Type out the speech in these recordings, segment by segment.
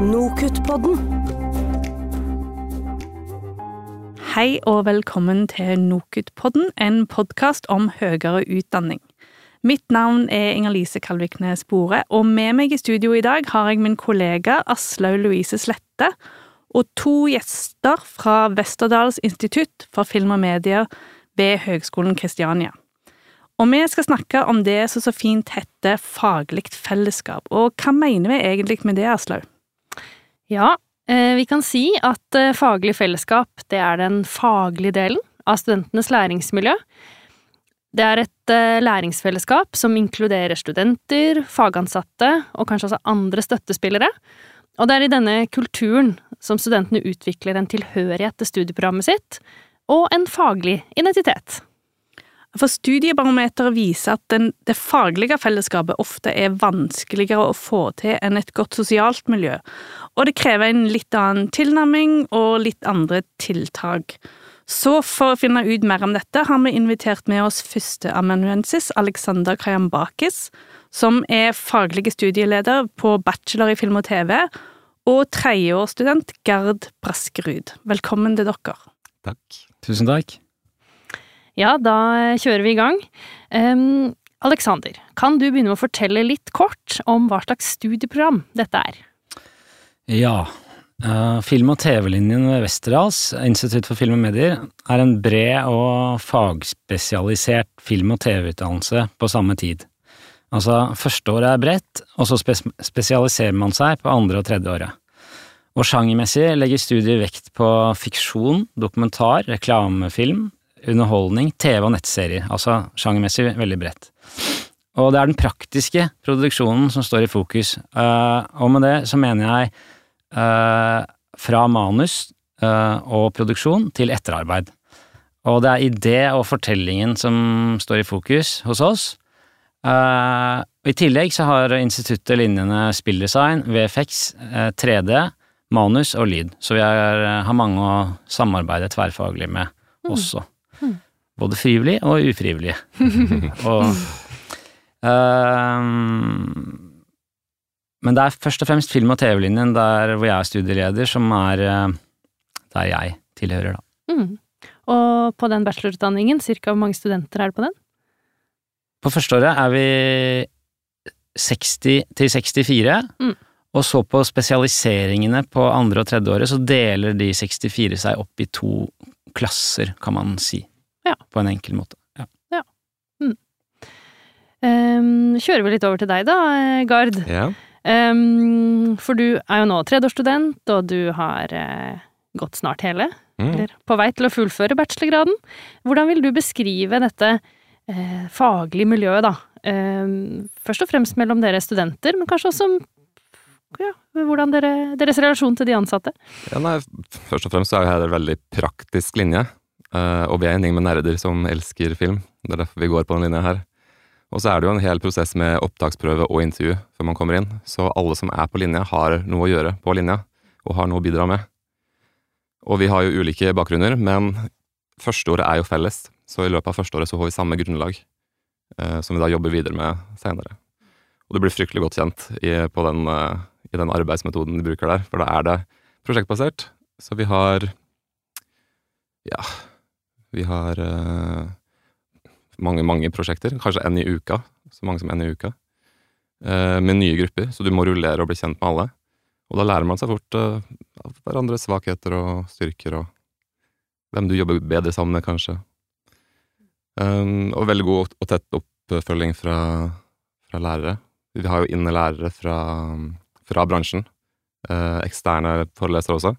Nokutt-podden. Hei og velkommen til Nokutt-podden, en podkast om høyere utdanning. Mitt navn er Inger-Lise Kalviknes Bore, og med meg i studio i dag har jeg min kollega Aslaug Louise Slette og to gjester fra Westerdals institutt for film og medier ved Høgskolen Kristiania. Og vi skal snakke om det som så fint heter faglig fellesskap. Og hva mener vi egentlig med det, Aslaug? Ja, eh, vi kan si at eh, faglig fellesskap, det er den faglige delen av studentenes læringsmiljø. Det er et eh, læringsfellesskap som inkluderer studenter, fagansatte og kanskje også andre støttespillere. Og det er i denne kulturen som studentene utvikler en tilhørighet til studieprogrammet sitt og en faglig identitet. For Studiebarometeret viser at den, det faglige fellesskapet ofte er vanskeligere å få til enn et godt sosialt miljø, og det krever en litt annen tilnærming og litt andre tiltak. Så for å finne ut mer om dette, har vi invitert med oss førsteamanuensis Alexander Krajambakis, som er faglig studieleder på bachelor i film og TV, og tredjeårsstudent Gerd Braskerud. Velkommen til dere. Takk. Tusen takk. Ja, da kjører vi i gang. Um, Alexander, kan du begynne med å fortelle litt kort om hva slags studieprogram dette er? Ja. Uh, film- og TV-linjen ved Westerdals, Institutt for film og medier, er en bred og fagspesialisert film- og TV-utdannelse på samme tid. Altså, første året er bredt, og så spes spesialiserer man seg på andre og tredje året. Og sjangermessig legger studiet vekt på fiksjon, dokumentar, reklamefilm, underholdning, TV og nettserier, altså sjangermessig veldig bredt. Og det er den praktiske produksjonen som står i fokus, uh, og med det så mener jeg uh, fra manus uh, og produksjon til etterarbeid. Og det er idé og fortellingen som står i fokus hos oss. I tillegg så har instituttet linjene spilldesign, VFX, 3D, manus og lyd, så vi er, har mange å samarbeide tverrfaglig med mm. Både frivillig og ufrivillig. og um, Men det er først og fremst film- og TV-linjen der hvor jeg er studieleder, som er uh, der jeg tilhører, da. Mm. Og på den bachelorutdanningen, cirka hvor mange studenter er det på den? På førsteåret er vi 60 til 64. Mm. Og så på spesialiseringene på andre og tredje året, så deler de 64 seg opp i to klasser, kan man si. Ja. På en enkel måte. Ja. ja. Mm. Um, kjører vi litt over til deg da, Gard. Ja. Um, for du er jo nå tredjeårsstudent, og du har uh, gått snart hele, mm. eller på vei til å fullføre bachelorgraden. Hvordan vil du beskrive dette uh, faglige miljøet, da? Um, først og fremst mellom dere studenter, men kanskje også ja, hvordan dere, deres relasjon til de ansatte? Ja, nei, først og fremst er det her en veldig praktisk linje. Uh, og vi er en gjeng med nerder som elsker film. Det er derfor vi går på den linja her. Og så er det jo en hel prosess med opptaksprøve og intervju før man kommer inn. Så alle som er på linja, har noe å gjøre på linja, og har noe å bidra med. Og vi har jo ulike bakgrunner, men førsteåret er jo felles. Så i løpet av førsteåret så får vi samme grunnlag, uh, som vi da jobber videre med seinere. Og du blir fryktelig godt kjent i, den, uh, i den arbeidsmetoden de bruker der, for da er det prosjektbasert. Så vi har ja, vi har uh, mange, mange prosjekter, kanskje én i uka. Så mange som én i uka. Uh, med nye grupper, så du må rullere og bli kjent med alle. Og da lærer man seg fort uh, hverandres svakheter og styrker, og hvem du jobber bedre sammen med, kanskje. Og veldig god og tett oppfølging fra, fra lærere. Vi har jo inne lærere fra, fra bransjen. Eksterne forelesere også.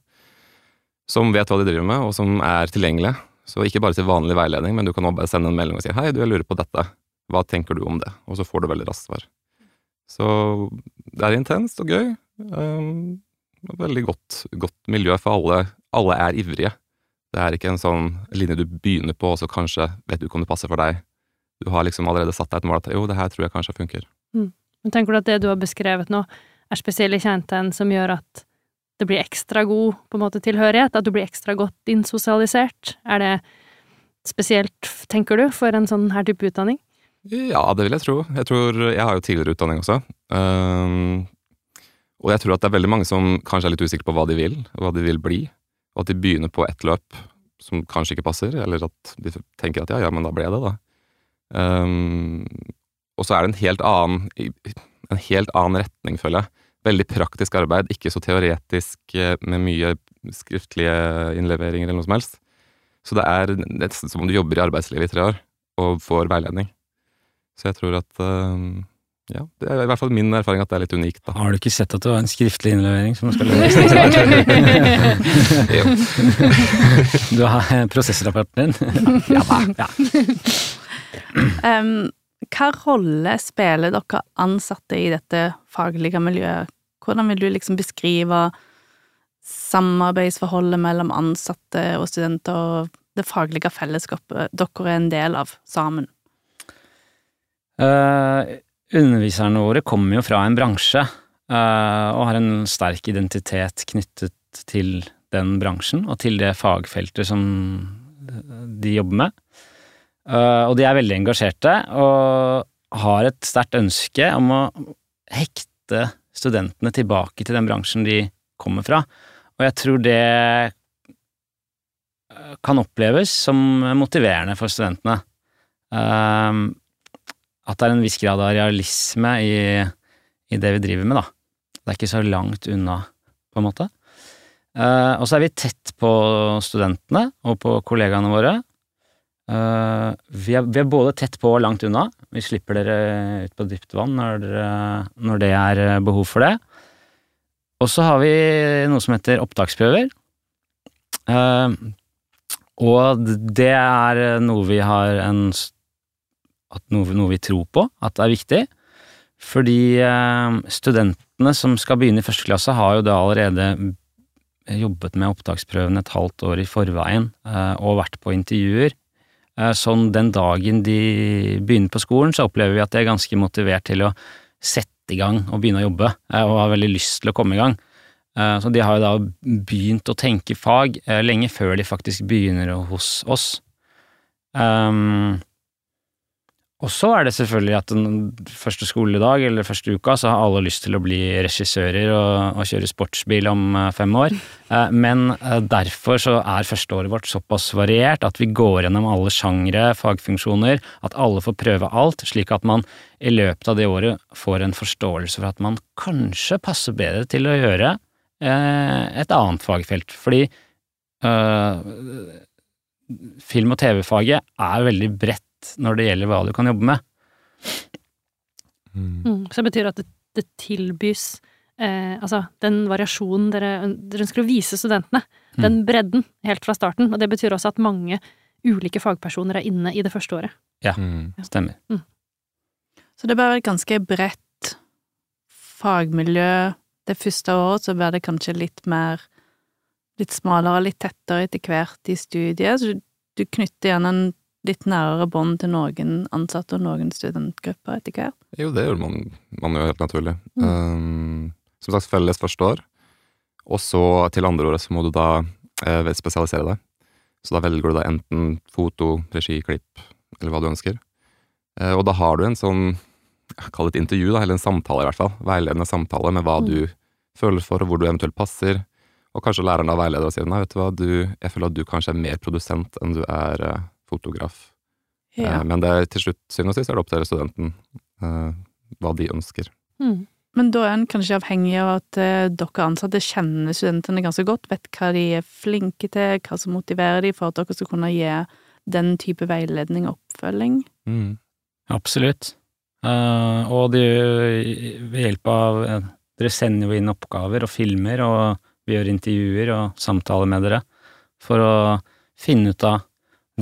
Som vet hva de driver med, og som er tilgjengelige. Så ikke bare til vanlig veiledning, men du kan også bare sende en melding og si 'hei, du, jeg lurer på dette, hva tenker du om det?' Og så får du veldig raskt svar. Så det er intenst og gøy. Um, veldig godt, godt, miljø for alle. Alle er ivrige. Det er ikke en sånn linje du begynner på, og så kanskje vet du ikke om det passer for deg. Du har liksom allerede satt deg et mål at 'jo, det her tror jeg kanskje funker'. Mm. Men tenker du at det du har beskrevet nå, er spesielle kjennetegn som gjør at det blir ekstra god på en måte tilhørighet? At du blir ekstra godt innsosialisert? Er det spesielt, tenker du, for en sånn her type utdanning? Ja, det vil jeg tro. Jeg tror, jeg har jo tidligere utdanning også. Um, Og jeg tror at det er veldig mange som kanskje er litt usikre på hva de vil, og hva de vil bli. Og at de begynner på ett løp som kanskje ikke passer, eller at de tenker at ja, ja, men da ble det, da. Um, og så er det en helt annen en helt annen retning, føler jeg. Veldig praktisk arbeid, ikke så teoretisk eh, med mye skriftlige innleveringer eller noe som helst. Så det er nesten som om du jobber i arbeidslivet i tre år og får veiledning. Så jeg tror at um, ja, det er i hvert fall min erfaring at det er litt unikt. da. Har du ikke sett at det var en skriftlig innlevering som skal leveres? du har prosessrapporten din? ja da. Ja. Um, hva rolle spiller dere ansatte i dette faglige miljøet? Hvordan vil du liksom beskrive samarbeidsforholdet mellom ansatte og studenter og det faglige fellesskapet dere er en del av sammen? Uh, underviserne våre kommer jo fra en bransje uh, og har en sterk identitet knyttet til den bransjen og til det fagfeltet som de jobber med. Uh, og de er veldig engasjerte og har et sterkt ønske om å hekte studentene tilbake til den bransjen de kommer fra. Og jeg tror det kan oppleves som motiverende for studentene. Uh, at det er en viss grad av realisme i, i, det vi driver med, da. Det er ikke så langt unna, på en måte. Og så er vi tett på studentene og på kollegaene våre. Uh, vi, er, vi, er, både tett på og langt unna. Vi slipper dere ut på dypt vann når, når det er behov for det. Og så har vi noe som heter opptaksprøver. Uh, og det er noe vi har en noe, noe, vi tror på at er viktig. Fordi uh, studentene som skal begynne i første klasse, har jo da allerede jobbet med opptaksprøvene et halvt år i forveien uh, og vært på intervjuer. Sånn den dagen de begynner på skolen, så opplever vi at de er ganske motivert til å sette i gang og begynne å jobbe, og har veldig lyst til å komme i gang. Eh, så de har jo da begynt å tenke fag eh, lenge før de faktisk begynner hos oss. Um, og så er det selvfølgelig at den første skoledag eller første uka så har alle lyst til å bli regissører og, og kjøre sportsbil om eh, fem år, men derfor så er førsteåret vårt såpass variert at vi går gjennom alle sjangre, fagfunksjoner, at alle får prøve alt, slik at man i løpet av det året får en forståelse for at man kanskje passer bedre til å gjøre et annet fagfelt, fordi øh, film- og TV-faget er veldig bredt når det gjelder hva du kan jobbe med. Mm. Mm, så det betyr at det, det tilbys eh, altså den variasjonen dere, dere, ønsker å vise studentene, mm. den bredden helt fra starten, og det betyr også at mange ulike fagpersoner er inne i det første året. Ja, mm. stemmer. Mm. Så det bør være et ganske bredt fagmiljø. Det første året så blir det kanskje litt mer litt smalere, litt tettere etter hvert i studiet, så du knytter igjen en litt nærere bånd til noen ansatte og noen studentgrupper etter hvert? Jo, det gjør man, man gjør helt naturlig. Mm. Um, som sagt, felles første år, og så til andre året så må du da eh, spesialisere deg. Så da velger du da enten foto, regi, klipp, eller hva du ønsker. Eh, og da har du en sånn, kall det et intervju, da, eller en samtale i hvert fall, veiledende samtale med hva mm. du føler for, og hvor du eventuelt passer. Og kanskje læreren da veileder og sier nei, vet du hva, du, jeg føler at du kanskje er mer produsent enn du er uh, fotograf. Ja. Uh, men det er til slutt, syvende og sist, er det opp til studenten uh, hva de ønsker. Mm. Men da er en kanskje avhengig av at dere ansatte kjenner studentene ganske godt, vet hva de er flinke til, hva som motiverer de for at dere skal kunne gi den type veiledning og oppfølging? Mm. Absolutt. og det, ved hjelp av dere sender jo inn oppgaver og filmer, og vi gjør intervjuer og samtaler med dere for å finne ut av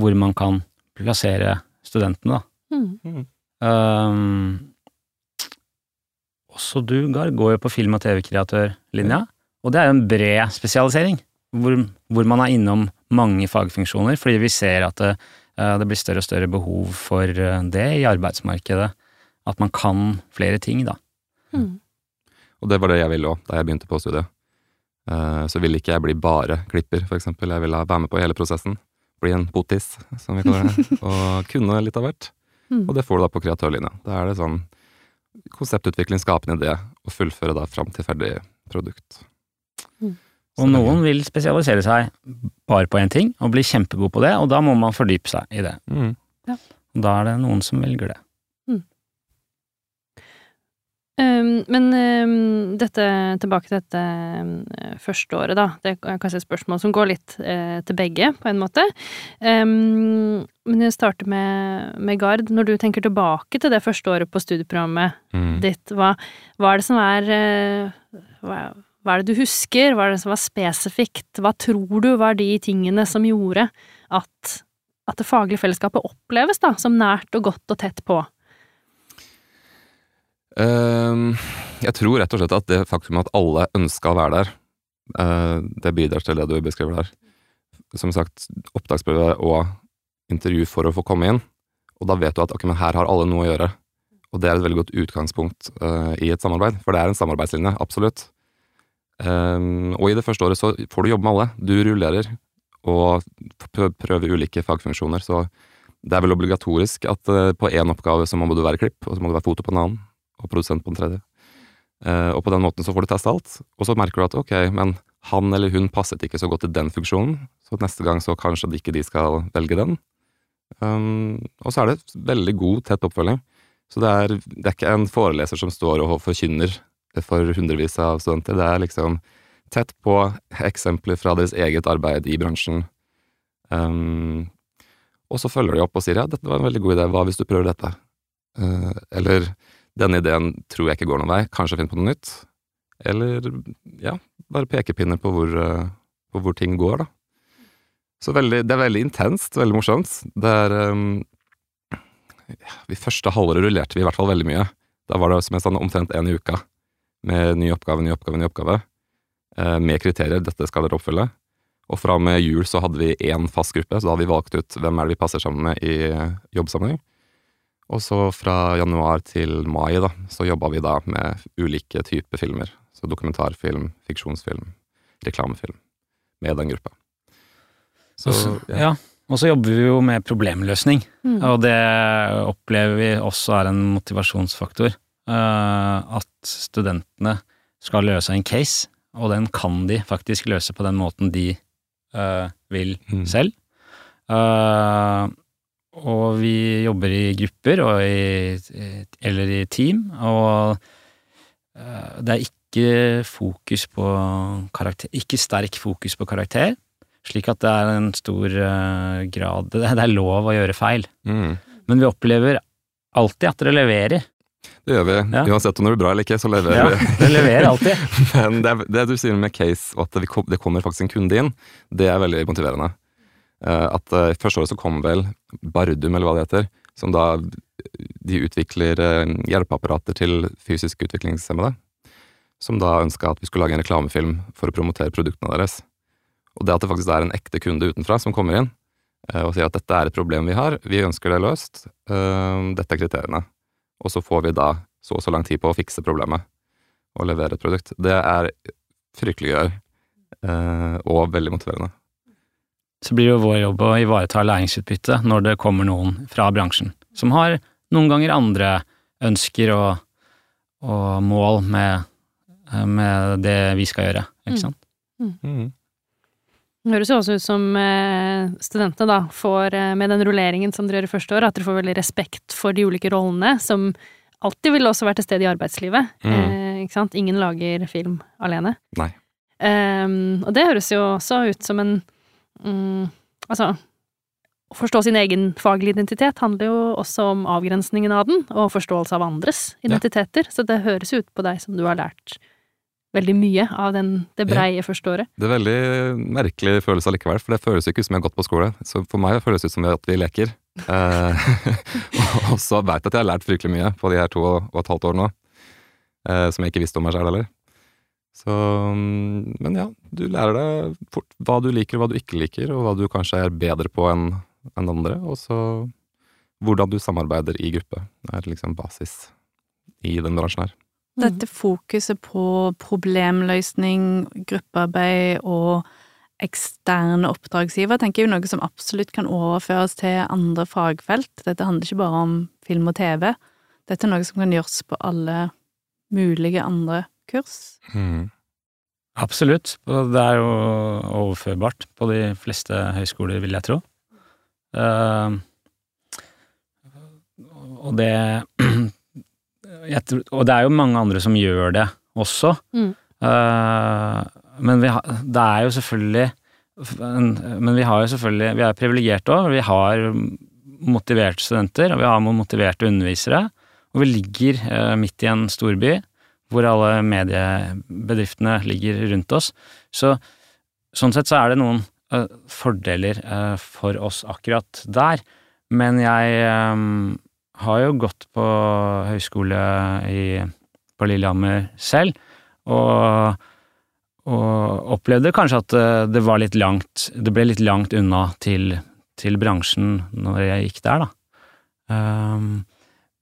hvor man kan plassere studentene, da. Mm. Um, også du, Gar, går jo på film- og TV-kreatørlinja, og det er jo en bred spesialisering, hvor, hvor, man er innom mange fagfunksjoner, fordi vi ser at det, uh, det, blir større og større behov for uh, det i arbeidsmarkedet, at man kan flere ting, da. Mm. Og det var det jeg ville òg, da jeg begynte på studiet. Eh, så ville ikke jeg bli bare klipper, for eksempel. Jeg ville være med på hele prosessen. Bli en potis, som vi kaller det. Og kunne litt av hvert. Mm. Og det får du da på kreatørlinja. Da er det sånn konseptutvikling, skapende idé, og fullføre da fram til ferdig produkt. Mm. Og noen vil spesialisere seg bare på én ting, og bli kjempegod på det, og da må man fordype seg i det. Mm. Og da er det noen som velger det. Um, men um, dette, tilbake til dette um, første året, da. Det er kanskje et spørsmål som går litt eh, til begge, på en måte. Men jeg starter med, med Gard. Når du tenker tilbake til det første året på studieprogrammet Mm. ditt, hva, hva er det som er eh, hva, hva er det du husker? Hva er det som var spesifikt? Hva tror du var de tingene som gjorde at, at det faglige fellesskapet oppleves da, som nært og godt og tett på? Ehm, jeg tror rett og slett at det faktum at alle ønska å være der, eh, det bidrar til det du beskriver der. Som sagt, opptaksprøve og intervju for å få komme inn. Og da vet du at ok, men her har alle noe å gjøre. Og det er et veldig godt utgangspunkt eh, i et samarbeid, for det er en samarbeidslinje, absolutt. Ehm, og i det første året så får du jobbe med alle. Du rullerer og prøver ulike fagfunksjoner, så det er vel obligatorisk at eh, på én oppgave så må du være klipp, og så må du være foto på en annen, og produsent på den tredje. Uh, og på den måten så får du testa alt, og så merker du at ok, men han eller hun passet ikke så godt til den funksjonen, så neste gang så kanskje ikke de skal velge den. Um, og så er det veldig god, tett oppfølging. Så det er, det er ikke en foreleser som står og forkynner for hundrevis av studenter. Det er liksom tett på eksempler fra deres eget arbeid i bransjen. Um, og så følger de opp og sier ja, dette var en veldig god idé, hva hvis du prøver dette? Uh, eller denne ideen tror jeg ikke går noen vei, kanskje finn på noe nytt? Eller ja, bare pekepinner på hvor, eh, på hvor ting går, da. Så veldig, det er veldig intenst, veldig morsomt. Det er um, ja, I første halvåret rullerte vi i hvert fall veldig mye. Da var det som jeg sa, omtrent én i uka med ny oppgave, ny oppgave, ny oppgave. Eh, med kriterier. Dette skal dere oppfylle. Og fra og med jul så hadde vi én fast gruppe, så da hadde vi valgt ut hvem er det vi passer sammen med i eh, jobbsammenheng. Og så fra januar til mai da, så jobba vi da med ulike typer filmer. Så dokumentarfilm, fiksjonsfilm, reklamefilm. Med den gruppa. Så, så, ja. ja. Og så jobber vi jo med problemløsning, Mm. og det opplever vi også er en motivasjonsfaktor. eh, at studentene skal løse en case, og den kan de faktisk løse på den måten de eh, vil Mm. selv. Og vi jobber i grupper og i, eller i team, og eh, det er ikke fokus på karakter, ikke sterk fokus på karakter, slik at det er en stor eh, grad Det det er lov å gjøre feil, Mm. men vi opplever alltid at dere leverer. Det gjør vi. Ja. Uansett om det blir bra eller ikke, så leverer Ja, vi. dere leverer alltid. Men det, det du sier med case, og at det det kommer faktisk en kunde inn, det er veldig motiverende. Eh, At eh, Første året så kom vel Bardum, eller hva det heter, som da de utvikler eh, hjelpeapparater til fysisk utviklingshemmede. Som da ønska at vi skulle lage en reklamefilm for å promotere produktene deres. Og det at det faktisk er en ekte kunde utenfra som kommer inn og sier at dette er et problem vi har, vi ønsker det løst, dette er kriteriene. Og så får vi da så og så lang tid på å fikse problemet og levere et produkt. Det er fryktelig gøy, og veldig motiverende. Så blir det jo vår jobb å ivareta læringsutbytte når det kommer noen fra bransjen, som har noen ganger andre ønsker og, og mål med, med det vi skal gjøre, Mm. ikke sant? Mm. Det høres jo også ut som eh, studentene da får, eh, med den rulleringen som dere gjør i første år, at dere får veldig respekt for de ulike rollene, som alltid vil også være til stede i arbeidslivet. Mm. Eh, ikke sant? Ingen lager film alene. Nei. Um, og det høres jo også ut som en mm, Altså, å forstå sin egen faglige identitet handler jo også om avgrensningen av den, og forståelse av andres identiteter, så det høres ut på deg som du har lært veldig mye av den, det breie første året. Det er veldig merkelig følelse allikevel, for det føles jo ikke ut som jeg har gått på skole. Så for meg føles det ut som at vi leker. Eh, og så veit jeg at jeg har lært fryktelig mye på de her to og et halvt år nå, eh, som jeg ikke visste om meg sjøl heller. Så mm, Men ja, du lærer deg fort hva du liker og hva du ikke liker, og hva du kanskje er bedre på enn en andre, og så hvordan du samarbeider i gruppe, er liksom basis i den bransjen her. Dette fokuset på problemløsning, gruppearbeid og eksterne oppdragsgiver, tenker jeg er noe som absolutt kan overføres til andre fagfelt. Dette handler ikke bare om film og TV. Dette er noe som kan gjøres på alle mulige andre kurs? Mm. Absolutt. Det er jo overførbart på de fleste høyskoler, vil jeg tro. Eh, og det tror, Og det er jo mange andre som gjør det også. Mm. Eh, men vi det er jo selvfølgelig Men vi har jo selvfølgelig Vi er privilegerte òg. Vi har motiverte studenter, og vi har motiverte undervisere. Og vi ligger eh, midt i en storby hvor alle mediebedriftene ligger rundt oss. Så sånn sett så er det noen uh, fordeler uh, for oss akkurat der. Men jeg um, har jo gått på høyskole i, på Lillehammer selv, og, og opplevde kanskje at det var litt langt Det ble litt langt unna til, til bransjen når jeg gikk der, da. Um,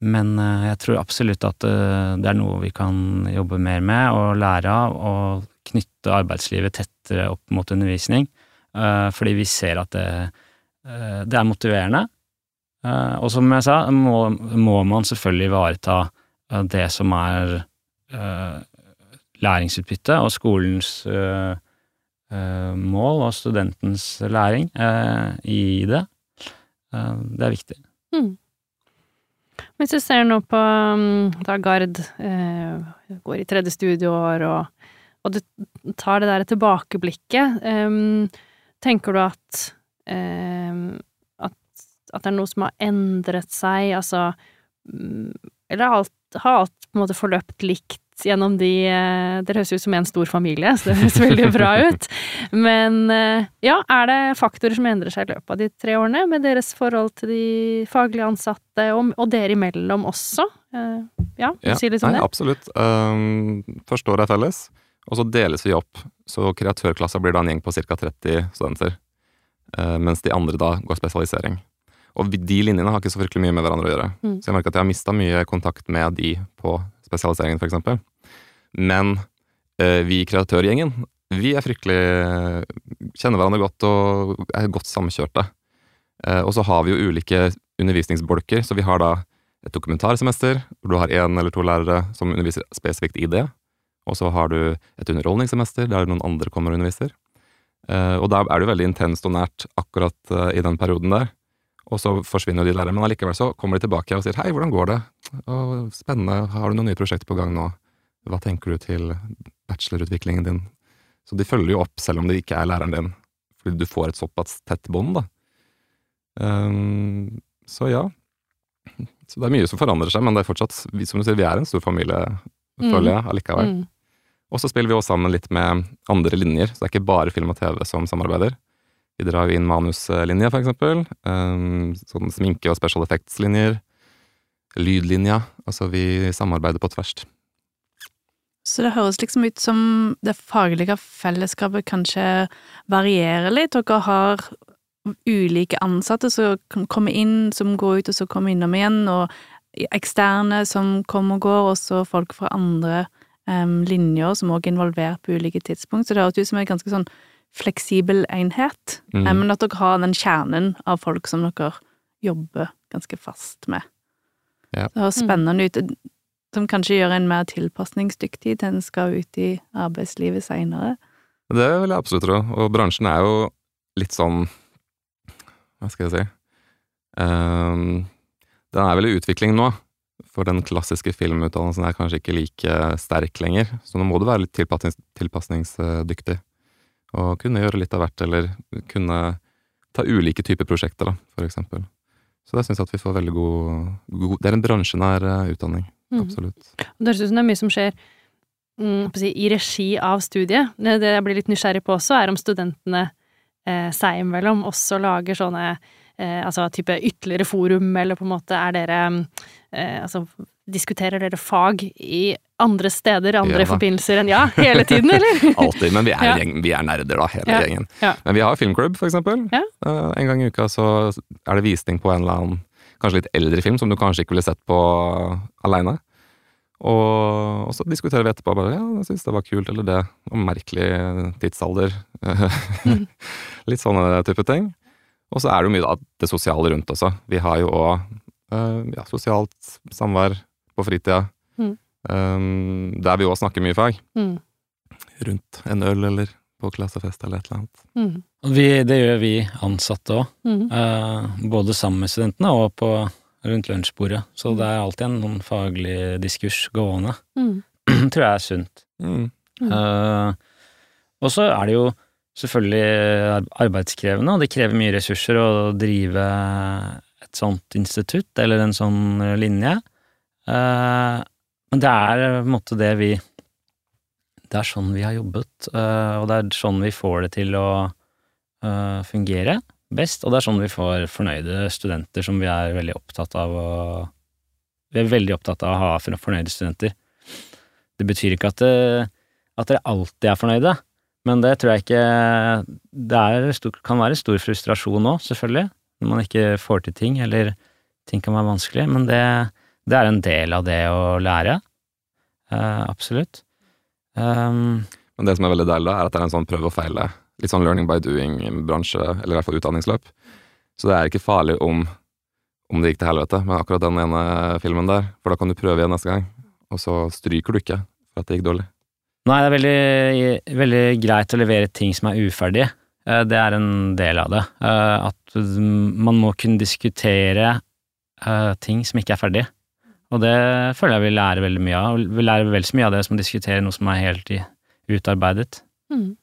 men eh, jeg tror absolutt at eh, det er noe vi kan jobbe mer med og lære av, og knytte arbeidslivet tettere opp mot undervisning, eh, fordi vi ser at det, det er motiverende. Og som jeg sa, må, må man selvfølgelig ivareta det som er læringsutbytte og skolens mål og studentens læring i det. Det er viktig. Mm. Hvis du ser nå på um, da Gard eh, går i tredje studieår, og, og du tar det der tilbakeblikket, eh, tenker du at, eh, at, at det er noe som har endret seg, altså mm, Eller alt, har alt på en måte forløpt likt gjennom de eh, Dere høres ut som en stor familie, så det høres veldig bra ut. Men eh, ja, er det faktorer som endrer seg i løpet av de tre årene, med deres forhold til de faglige ansatte, og, og dere imellom også? Eh, ja, ja si litt om nei, det? Absolutt. Um, første året er felles, og så deles vi opp. Så kreatørklassa blir da en gjeng på ca. 30 studenter, uh, mens de andre da går spesialisering. Og de linjene har ikke så fryktelig mye med hverandre å gjøre. Mm. Så jeg merker at jeg har mista mye kontakt med de på spesialiseringen, f.eks. Men eh, vi i kreatørgjengen, vi er fryktelig Kjenner hverandre godt og er godt samkjørte. Eh, og så har vi jo ulike undervisningsbolker, så vi har da et dokumentarsemester hvor du har én eller to lærere som underviser spesifikt i det. Og så har du et underholdningssemester der noen andre kommer og underviser. Uh, og da er det veldig intenst og nært akkurat uh, i den perioden der. Og så forsvinner de lærerne, men allikevel så kommer de tilbake og sier 'hei, hvordan går det'? Og 'Spennende, har du noen nye prosjekter på gang nå'? Hva tenker du til bachelorutviklingen din? Så de følger jo opp selv om det ikke er læreren din, fordi du får et såpass tett bånd, da. Um, så ja. Så det er mye som forandrer seg, men det er fortsatt, som du sier, vi er en stor familie, mm. føler jeg, allikevel. Mm. Og så spiller vi også sammen litt med andre linjer, så det er ikke bare film og TV som samarbeider. Vi drar inn manuslinja, for eksempel. Um, sånn sminke- og special effects-linjer. Lydlinja. Altså, vi samarbeider på tvers. Så det høres liksom ut som det faglige fellesskapet kanskje varierer litt. Dere har ulike ansatte som kommer inn, som går ut, og så kommer innom igjen, og eksterne som kommer og går, og så folk fra andre um, linjer som også er involvert på ulike tidspunkt. Så det høres ut som en ganske sånn fleksibel enhet, mm. Eh, men at dere har den kjernen av folk som dere jobber ganske fast med. Ja. Det høres spennende ut, som kanskje gjør en mer tilpasningsdyktig til en skal ut i arbeidslivet seinere. Det vil jeg absolutt tro, og bransjen er jo litt sånn Hva skal jeg si um, Den er vel i utvikling nå, for den klassiske filmutdannelsen er kanskje ikke like sterk lenger, så nå må du være litt tilpasnings, tilpasningsdyktig og kunne gjøre litt av hvert, eller kunne ta ulike typer prosjekter, da, for eksempel. Så det syns jeg at vi får veldig god, god Det er en bransjenær uh, utdanning. Mm. Absolutt. Det høres ut som det er mye som skjer mm, si, i regi av studiet. Det, det, jeg blir litt nysgjerrig på også, er om studentene eh, seg imellom også lager sånne eh, altså type ytterligere forum, eller på en måte er dere eh, Altså diskuterer dere fag i andre steder, andre ja, forbindelser enn ja, hele tiden, eller? Alltid, men vi er, ja. gjeng, vi er nerder, da, hele ja. gjengen. Men vi har filmklubb, for eksempel. Uh, en gang i uka så er det visning på en eller annen kanskje litt eldre film som du kanskje ikke ville sett på aleine. Og, og, så diskuterer vi etterpå bare ja, jeg syns det var kult, eller det. Og merkelig tidsalder. mm. Litt sånne type ting. Og så er det jo mye da det sosiale rundt også. Vi har jo òg uh, ja, sosialt samvær på fritida. Mm. Um, der vi òg snakker mye fag. Mm. Rundt en øl eller på klassefest eller et eller annet. Mm. Vi, det gjør vi ansatte òg, Mm. eh, både sammen med studentene og på, rundt lunsjbordet. Så det er alltid en noen faglig diskurs gående. Mm. tror jeg er sunt. Mm. Mm. Eh, og så er det jo selvfølgelig arbeidskrevende, og det krever mye ressurser å drive et sånt institutt, eller en sånn linje. Eh, men det er på en måte det vi Det er sånn vi har jobbet, eh, og det er sånn vi får det til å eh, fungere best, og det er sånn vi får fornøyde studenter som vi er veldig opptatt av å Vi er veldig opptatt av å ha fornøyde studenter. Det betyr ikke at, det, at dere alltid er fornøyde, men det tror jeg ikke Det er, kan være stor frustrasjon nå, selvfølgelig, når man ikke får til ting, eller ting kan være vanskelig, men det, det er en del av det å lære. Eh, absolutt. Um, Men det som er veldig deilig, da, er at det er en sånn prøve og feile. Litt sånn learning by doing-bransje, eller i hvert fall utdanningsløp. Så det er ikke farlig om, om det gikk til helvete med akkurat den ene filmen der, for da kan du prøve igjen neste gang, og så stryker du ikke for at det gikk dårlig. Nei, det er veldig, veldig greit å levere ting som er uferdige. Eh, Det er en del av det. Eh, At man må kunne diskutere eh, ting som ikke er ferdig. Og det føler jeg vi lærer veldig mye av. Vi lærer vel så mye av det som å diskutere noe som er helt utarbeidet. Mm.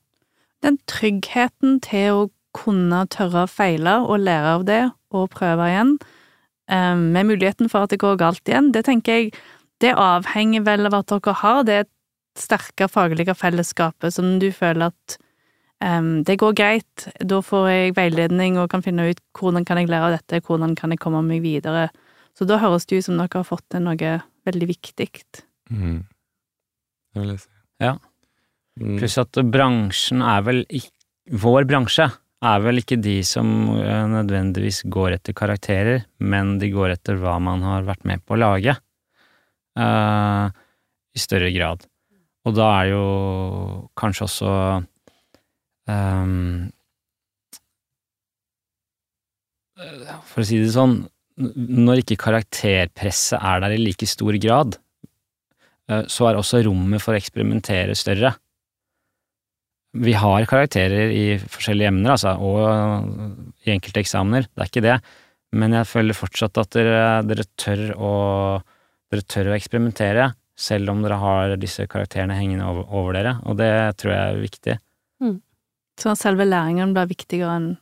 Den tryggheten til å kunne tørre å feile og lære av det og prøve igjen, eh, med muligheten for at det går galt igjen, det tenker jeg det avhenger vel av at dere har det sterke faglige fellesskapet som du føler at um, det går greit, da får jeg veiledning og kan finne ut hvordan kan jeg lære av dette, hvordan kan jeg komme meg videre. Så da høres det ut som dere har fått til noe veldig viktig. Mm. Det vil jeg si. Ja. Mm. Pluss at bransjen er vel ikke Vår bransje er vel ikke de som eh, nødvendigvis går etter karakterer, men de går etter hva man har vært med på å lage. uh, I større grad. Og da er det jo kanskje også ehm, eh, For å si det sånn, når ikke karakterpresset er der i like stor grad, eh, så er også rommet for å eksperimentere større. Vi har karakterer i forskjellige emner, altså, og i enkelte eksamener, det er ikke det, men jeg føler fortsatt at dere, dere, tør, å, dere tør å eksperimentere, selv om dere har disse karakterene hengende over, over dere, og det tror jeg er viktig. Mm. Så selve læringen blir viktigere enn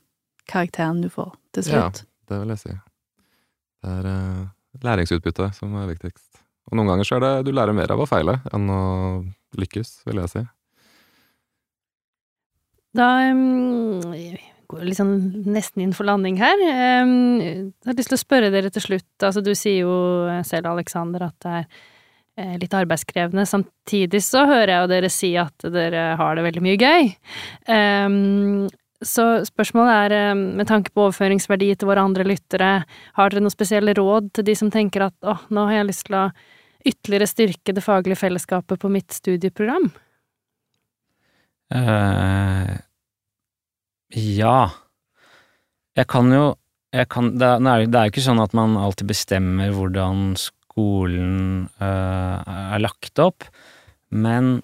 karakteren du får til Ja. Det vil jeg si. Det er uh, læringsutbytte som er viktigst. Og noen ganger så er det du lærer mer av å feile enn å lykkes, vil jeg si. Da um, går liksom nesten inn for landing her. Um, jeg har lyst til å spørre dere til slutt. Altså, du sier jo selv, Aleksander, at det er eh, litt arbeidskrevende. Samtidig så hører jeg jo dere si at dere har det veldig mye gøy. Um, så spørsmålet er, um, med tanke på overføringsverdi til våre andre lyttere, har dere noen spesielle råd til de som tenker at åh, nå har jeg lyst til å ytterligere styrke det faglige fellesskapet på mitt studieprogram? Uh, ja. Jeg kan jo jeg kan, det, er, det er jo ikke sånn at man alltid bestemmer hvordan skolen uh, er lagt opp, men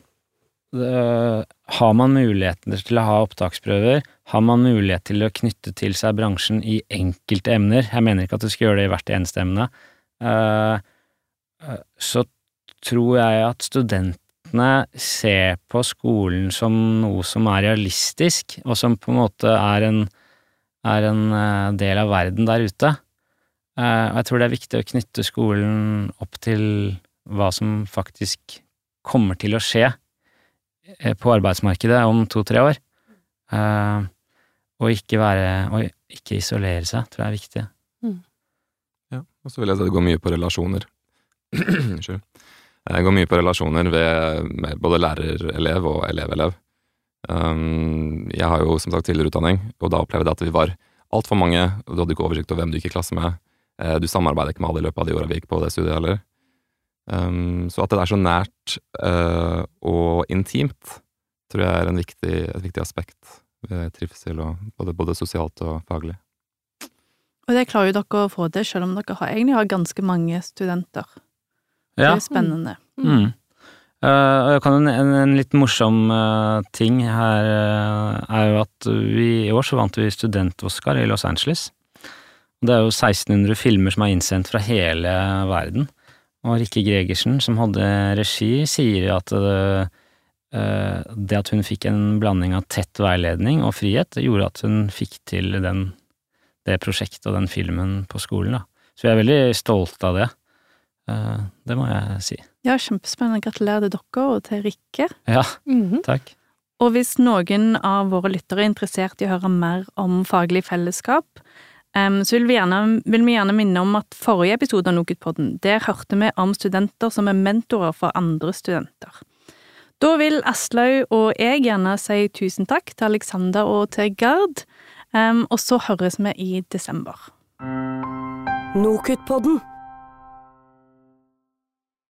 eh, har man muligheter til å ha opptaksprøver, har man mulighet til å knytte til seg bransjen i enkelte emner, jeg mener ikke at du skal gjøre det i hvert eneste emne, eh, eh, så tror jeg at studentene ser på skolen som noe som er realistisk, og som på en måte er en, er en del av verden der ute. Og jeg tror det er viktig å knytte skolen opp til hva som faktisk kommer til å skje på arbeidsmarkedet om to-tre år. Uh, Og ikke være Og ikke isolere seg, tror jeg er viktig. Ja. Og så vil jeg si det går mye på relasjoner. Unnskyld. Det går mye på relasjoner ved, med både lærer-elev og elev-elev. Um, jeg har jo som sagt tidligere utdanning, og da opplevde jeg at vi var altfor mange, og du hadde ikke oversikt over hvem du gikk i klasse med. Eh, Du samarbeider ikke med alle i løpet av de åra vi gikk på det studiet heller. Um, så at det er så nært uh, og intimt, tror jeg er en viktig, et viktig aspekt ved trivsel, og både, både sosialt og faglig. Og det klarer jo dere å få til, selv om dere har, egentlig har ganske mange studenter. Det Ja. er spennende. Mm. Mm. Uh, jeg kan en, en, en litt morsom uh, ting her er jo at vi i år så vant vi student-Oscar i Los Angeles. Og Det er jo 1600 filmer som er innsendt fra hele verden. Og Rikke Gregersen, som hadde regi, sier at det, eh, det at hun fikk en blanding av tett veiledning og frihet, det gjorde at hun fikk til den, det prosjektet og den filmen på skolen. Da. Så vi er veldig stolte av det. Eh, det må jeg si. Ja, kjempespennende. Gratulerer til dere og til Rikke. Ja, Mhm. takk. Og hvis noen av våre lyttere er interessert i å høre mer om faglig fellesskap, em, så vil vi, gjerne, vil vi gjerne minne om at forrige episode av Nokutpodden, der hørte vi om studenter som er mentorer for andre studenter. Da vil Aslaug og jeg gjerne si tusen takk til Alexander og til Gard, um, og så høres vi i desember. Nokutpodden.